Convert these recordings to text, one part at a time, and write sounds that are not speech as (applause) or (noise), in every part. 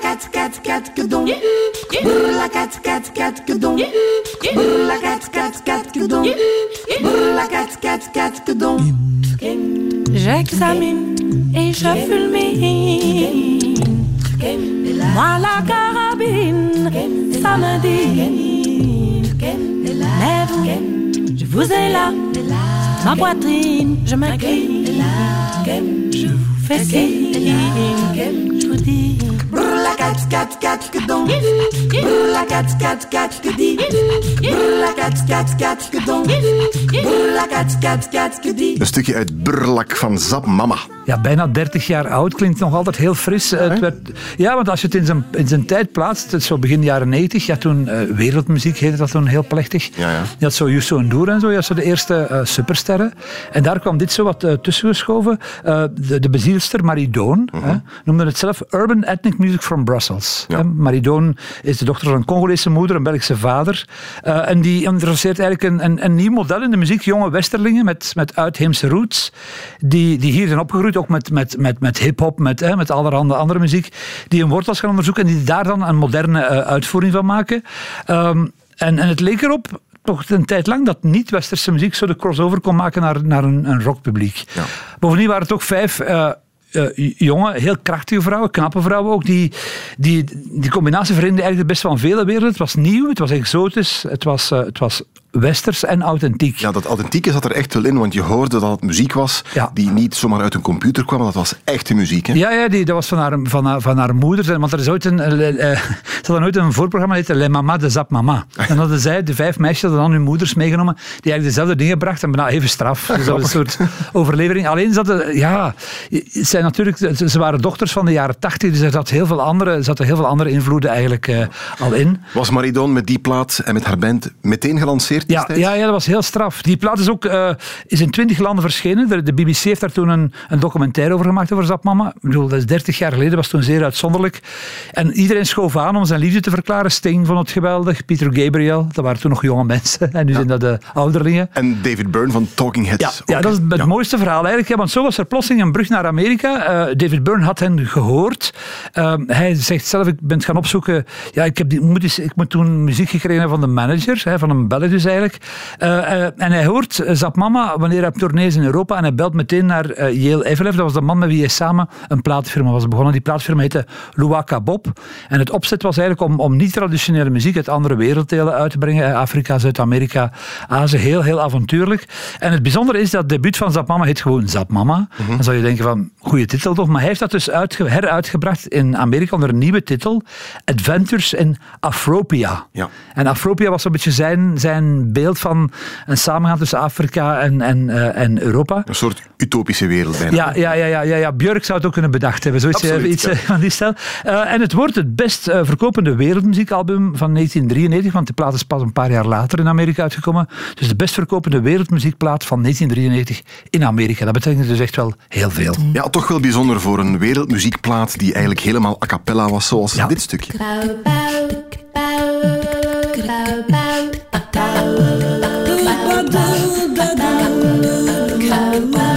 Brrla kat kat kat kedon. Brrla kat kat kat kedon. Brrla kat kat kat kedon. Brrla kat kat kat kedon. J'examine et je fulmine. Moi la carabine, ça me dit. Mais vous, je vous ai là, ma poitrine, je m'incline. Je vous fais signe, je vous dis. Kat kat kat. Brrla kat kat kat. Brrla kat kat kat kedon. Brrla kat kat kat kedi. Een stukje uit Brrlak van Zap Mama. Ja, bijna 30 jaar oud. Klinkt nog altijd heel fris. Het werd, ja, want als je het in zijn, in zijn tijd plaatst, het is zo begin jaren 90, ja, toen eh, wereldmuziek heette dat toen heel plechtig. Ja, ja. Je had zo Yusso Ndour en zo, je had zo de eerste eh, supersterren. En daar kwam dit zo wat uh, tussengeschoven. Uh, de, de bezielster Maridoon hè, noemde het zelf Urban Ethnic Music from Brussels. Ja. Maridoon is de dochter van een Congolese moeder, een Belgische vader. Uh, en die introduceert eigenlijk een, een, een nieuw model in de muziek. Jonge westerlingen met, met uitheemse roots, die, die hier zijn opgegroeid, ook met, met, met, met hip-hop, met, hè, met allerhande andere muziek, die hun wortels gaan onderzoeken en die daar dan een moderne uh, uitvoering van maken. Um, en, en het leek erop toch een tijd lang dat niet-westerse muziek zo de crossover kon maken naar, naar een, een rockpubliek. Ja. Bovendien waren het ook vijf uh, uh, jonge, heel krachtige vrouwen, knappe vrouwen ook, die, die, die combinatie verenigde eigenlijk best van vele werelden. Het was nieuw, het was exotisch, het was, uh, het was westers en authentiek. Ja, dat authentieke zat er echt wel in, want je hoorde dat het muziek was Ja. die niet zomaar uit een computer kwam, dat was echte muziek. Hè? Ja, ja die, dat was van haar, van haar, van haar moeder. Want er is ooit een, uh, uh, (laughs) ze hadden ooit een voorprogramma dat heette Les Mama de Zap Mama. En hadden zij, de vijf meisjes, hadden dan hun moeders meegenomen, die eigenlijk dezelfde dingen brachten, maar nou, even straf. (laughs) Dus dat was een soort overlevering. Alleen zaten, ja, zijn natuurlijk, ze waren dochters van de jaren tachtig, dus er zat heel veel andere, zaten heel veel andere invloeden eigenlijk uh, al in. Was Maridon met die plaat en met haar band meteen gelanceerd Ja, ja, ja, dat was heel straf. Die plaat is ook uh, is in twintig landen verschenen. De, de, BBC heeft daar toen een, een documentaire over gemaakt over Zap Mama. Ik bedoel, dat is dertig jaar geleden, was toen zeer uitzonderlijk. En iedereen schoof aan om zijn liefde te verklaren. Sting vond het geweldig, Peter Gabriel, dat waren toen nog jonge mensen. (laughs) En nu ja. zijn dat de ouderlingen. En David Byrne van Talking Heads. Ja, ja dat is het ja. mooiste verhaal eigenlijk. Ja, want zo was er plotseling een brug naar Amerika. Uh, David Byrne had hen gehoord. Uh, hij zegt zelf, ik ben het gaan opzoeken. Ja, ik, heb die, moet, eens, ik moet toen muziek gekregen van de manager, hè, van een dus eigenlijk. Uh, uh, en hij hoort Zap Mama wanneer hij op tournee is in Europa en hij belt meteen naar Yale Evelef. Dat was de man met wie hij samen een plaatfirma was begonnen. Die plaatfirma heette Luaka Bob. En het opzet was eigenlijk om, om niet-traditionele muziek uit andere werelddelen uit te brengen. Afrika, Zuid-Amerika, Azië. Heel, heel avontuurlijk. En het bijzondere is dat het debuut van Zap Mama heet gewoon Zap Mama. Mm-hmm. Dan zou je denken van, goede titel toch? Maar hij heeft dat dus uitge- heruitgebracht in Amerika onder een nieuwe titel. Adventures in Afropia. Ja. En Afropia was een beetje zijn, zijn beeld van een samengaan tussen Afrika en, en, uh, en Europa. Een soort utopische wereld bijna. Ja, ja, ja, ja, ja, ja. Björk zou het ook kunnen bedacht hebben. Zoiets Absoluut, iets ja. van die stijl. Uh, en het wordt het best uh, verkopende wereldmuziekalbum van 1993, want de plaat is pas een paar jaar later in Amerika uitgekomen. Dus de best verkopende wereldmuziekplaat van 1993 in Amerika. Dat betekent dus echt wel heel veel. Ja, toch wel bijzonder voor een wereldmuziekplaat die eigenlijk helemaal a cappella was, zoals Ja. dit stukje. love.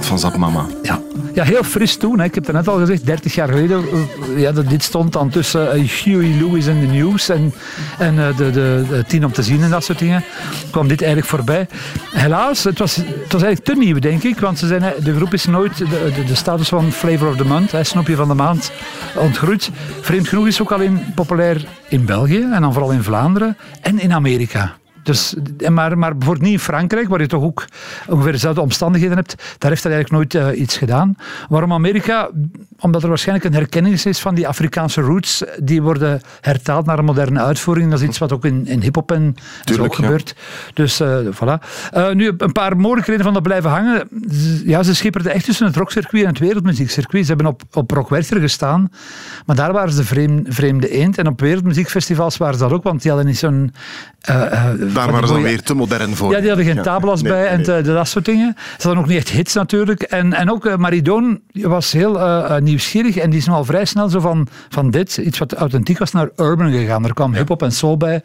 Van Zap Mama. Ja. ja, heel fris toen. Hè. Ik heb het net al gezegd, 30 jaar geleden. eh, Ja, dit stond dan tussen eh, Huey Lewis en de News en, en eh, de, de, de Tien om te zien en dat soort dingen. kwam dit eigenlijk voorbij. Helaas, het was, het was eigenlijk te nieuw, denk ik. Want ze zijn, de groep is nooit de, de, de status van Flavor of the Month, snoepje van de maand, ontgroeid. Vreemd genoeg is ook alleen populair in België en dan vooral in Vlaanderen en in Amerika. Dus, maar, maar bijvoorbeeld niet in Frankrijk, waar je toch ook ongeveer dezelfde omstandigheden hebt, daar heeft dat eigenlijk nooit eh, iets gedaan. Waarom Amerika? Omdat er waarschijnlijk een herkenning is van die Afrikaanse roots. Die worden hertaald naar een moderne uitvoering. Dat is iets wat ook in, in hip-hop en, zo ja. gebeurt. Dus eh, voilà. Eh, nu, een paar mogelijkheden van dat blijven hangen. Ja, ze schipperden echt tussen het rockcircuit en het wereldmuziekcircuit. Ze hebben op, op Rockwerchter gestaan, maar daar waren ze de vreem- vreemde eend. En op wereldmuziekfestivals waren ze dat ook, want die hadden niet zo'n... eh, eh, Daar waren ze dan weer te modern voor. ja, die hadden geen Ja. tabelas Nee, bij en nee. dat soort dingen. Ze hadden ook niet echt hits natuurlijk. En, en ook uh, Maridoon was heel eh, eh, nieuwsgierig en die is nogal vrij snel zo van, van dit, iets wat authentiek was, naar urban gegaan. Er kwam hip-hop en soul bij.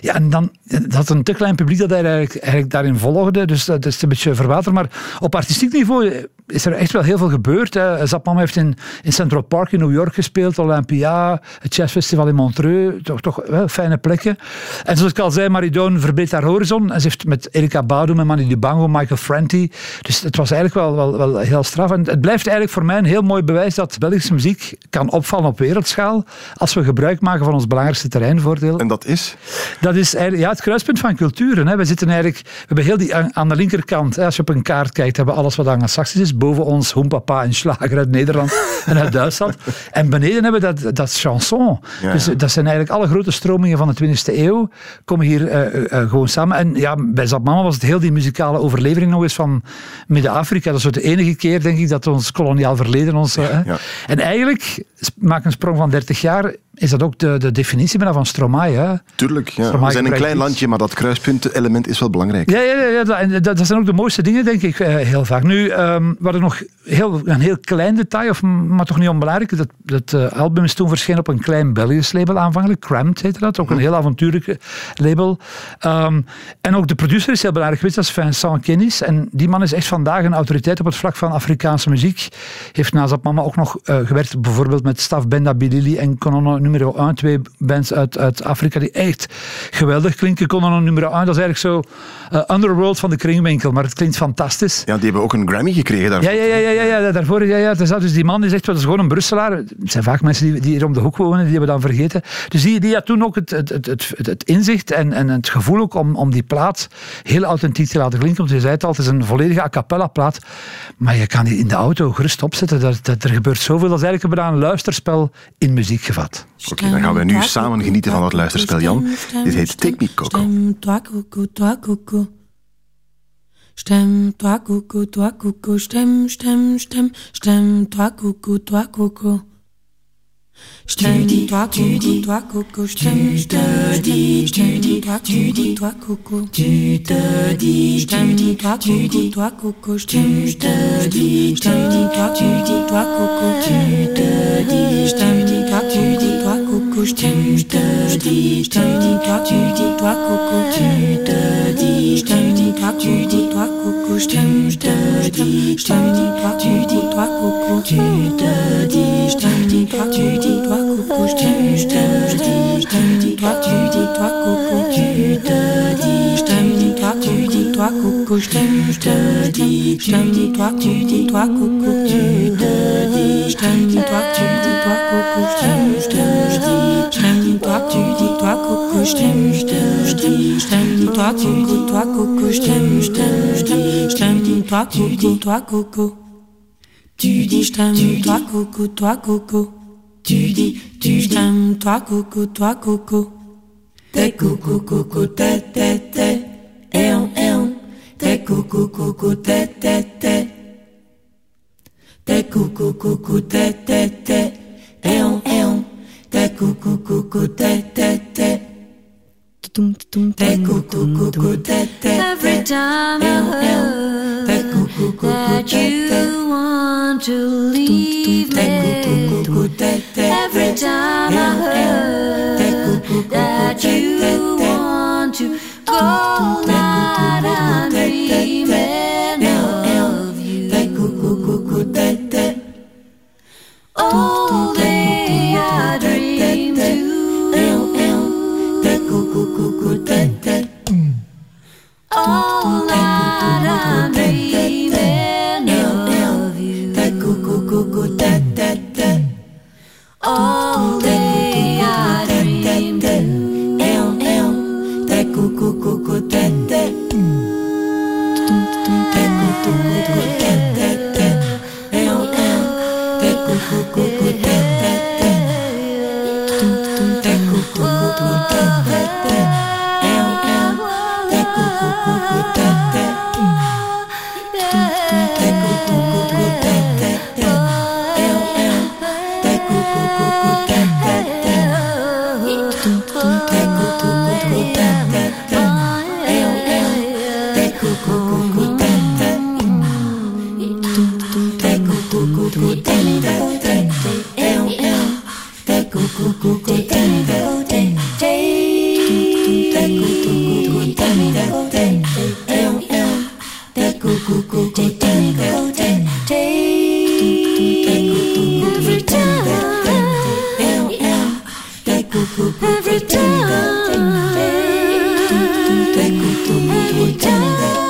Ja, en dan dat had een te klein publiek dat hij eigenlijk, eigenlijk daarin volgde. Dus dat is een beetje verwaterd. Maar op artistiek niveau is er echt wel heel veel gebeurd. Hè. Zapman heeft in, in Central Park in New York gespeeld, Olympia, het Jazzfestival in Montreux. Toch, toch wel fijne plekken. En zoals ik al zei, Maridoon verbreedt haar horizon. En ze heeft met Erika Badu, en Manu Dibango, Michael Franti. Dus het was eigenlijk wel, wel, wel heel straf. En het blijft eigenlijk voor mij een heel mooi bewijs dat Belgische muziek kan opvallen op wereldschaal als we gebruik maken van ons belangrijkste terreinvoordeel. En dat is? Dat is eigenlijk, ja, het kruispunt van culturen. Hè. We, zitten eigenlijk, we hebben heel die aan, aan de linkerkant, hè, als je op een kaart kijkt, hebben we alles wat anglo-saxisch is. Boven ons Hoempapa en Slager uit Nederland (laughs) en uit Duitsland. En beneden hebben we dat, dat chanson. Ja, Dus dat zijn eigenlijk alle grote stromingen van de 20e eeuw, komen hier eh, gewoon samen. En ja, bij Zapmama was het heel die muzikale overlevering nog eens van Midden-Afrika. Dat is de enige keer, denk ik, dat ons koloniaal verleden ons... eh, ja. En eigenlijk, maak een sprong van 30 jaar, is dat ook de, de definitie bijna van Stromae. Hè? Tuurlijk. Ja. Stromae We zijn een klein landje, maar dat kruispunt-element is wel belangrijk. Ja, ja, ja, ja dat, en dat, dat zijn ook de mooiste dingen, denk ik, eh, heel vaak. Nu, ehm we hadden nog heel, een heel klein detail, of, maar toch niet onbelangrijk. Dat, dat eh, album is toen verschenen op een klein Belgisch label aanvankelijk. Cramped heette dat, ook een heel avontuurlijk label. Ehm, en ook de producer is heel belangrijk geweest, dat is Vincent Kennis. En die man is echt vandaag een autoriteit op het vlak van Afrikaanse muziek. Heeft naast dat mama ook nog eh, gewerkt, bijvoorbeeld met Staf Benda Bilili en Konono nummer 1, twee bands uit, uit Afrika die echt geweldig klinken. Konono nummer 1, dat is eigenlijk zo eh, Underworld van de kringwinkel, maar het klinkt fantastisch. Ja, die hebben ook een Grammy gekregen daarvoor. Ja, ja, ja, ja, ja, ja, daarvoor, ja, ja. Dus, dus die man is echt wel, dat is gewoon een Brusselaar. Het zijn vaak mensen die, die hier om de hoek wonen, die hebben dan vergeten. Dus die, die had toen ook het, het, het, het, het inzicht en, en het gevoel ook om, om die plaat heel authentiek te laten klinken. Want je zei het al, het is een volledige a cappella plaat. Maar je kan die in de auto gerust opzetten. Dat, dat, er gebeurt zoveel. Dat is eigenlijk bijna een luisterspel in muziek gevat. Oké, dan gaan we nu samen genieten van het luisterspel, Jan. Dit heet Take Me Coco. Coco, toi, Coco, toi, Coco. Stem, stem, stem. Stem-toi, Coco, toi, Coco. Stem-toi, Coco, toi, Coco. Stem, stem, stem. Stem-toi, Coco, toi, Coco. Stem-toi, Coco, toi, Coco. Stem, stem, stem. Stem-toi, Coco, toi, Coco. Stem-toi, Coco, toi, Coco. Stem, stem, stem. Stem-toi, Coco, toi, Coco. Stem-toi, Coco, toi, Coco. Stem, stem, stem. Stem-toi, Coco, toi, Coco. Stem-toi, dis tu dis toi, coucou, je t'aime, je t'aime, je dis, je t'aime, dis toi, tu dis toi, coucou, tu te dis, je t'aime, dis toi, tu dis toi, coucou, je t'aime, je t'aime, je dis, je t'aime, dis toi, tu dis toi, coucou, tu te dis, je t'aime, dis toi, tu dis toi, coucou, je t'aime, je t'aime, je dis, je t'aime, dis toi, tu dis toi, coucou, je t'aime, je t'aime, je dis, je t'aime, dis toi, tu dis toi, coucou, je t'aime, je t'aime, je dis, je t'aime, dis toi, tu dis toi, coucou tu dis je t'aime, toi coucou, toi coco. Tu dis, tu je t'aime, toi coucou, toi coucou. T'es coucou, coucou, t'es, t'es, t'es. Et on, et on. T'es coucou, coucou, t'es, t'es, t'es. T'es coucou, coucou, t'es, t'es, t'es. Et on, et on. T'es coucou, coucou, t'es, t'es, t'es. Coucou. Every time I heard that you To leave it Every time I heard Tengo tu, tu, tempo. Take me down. Take me down.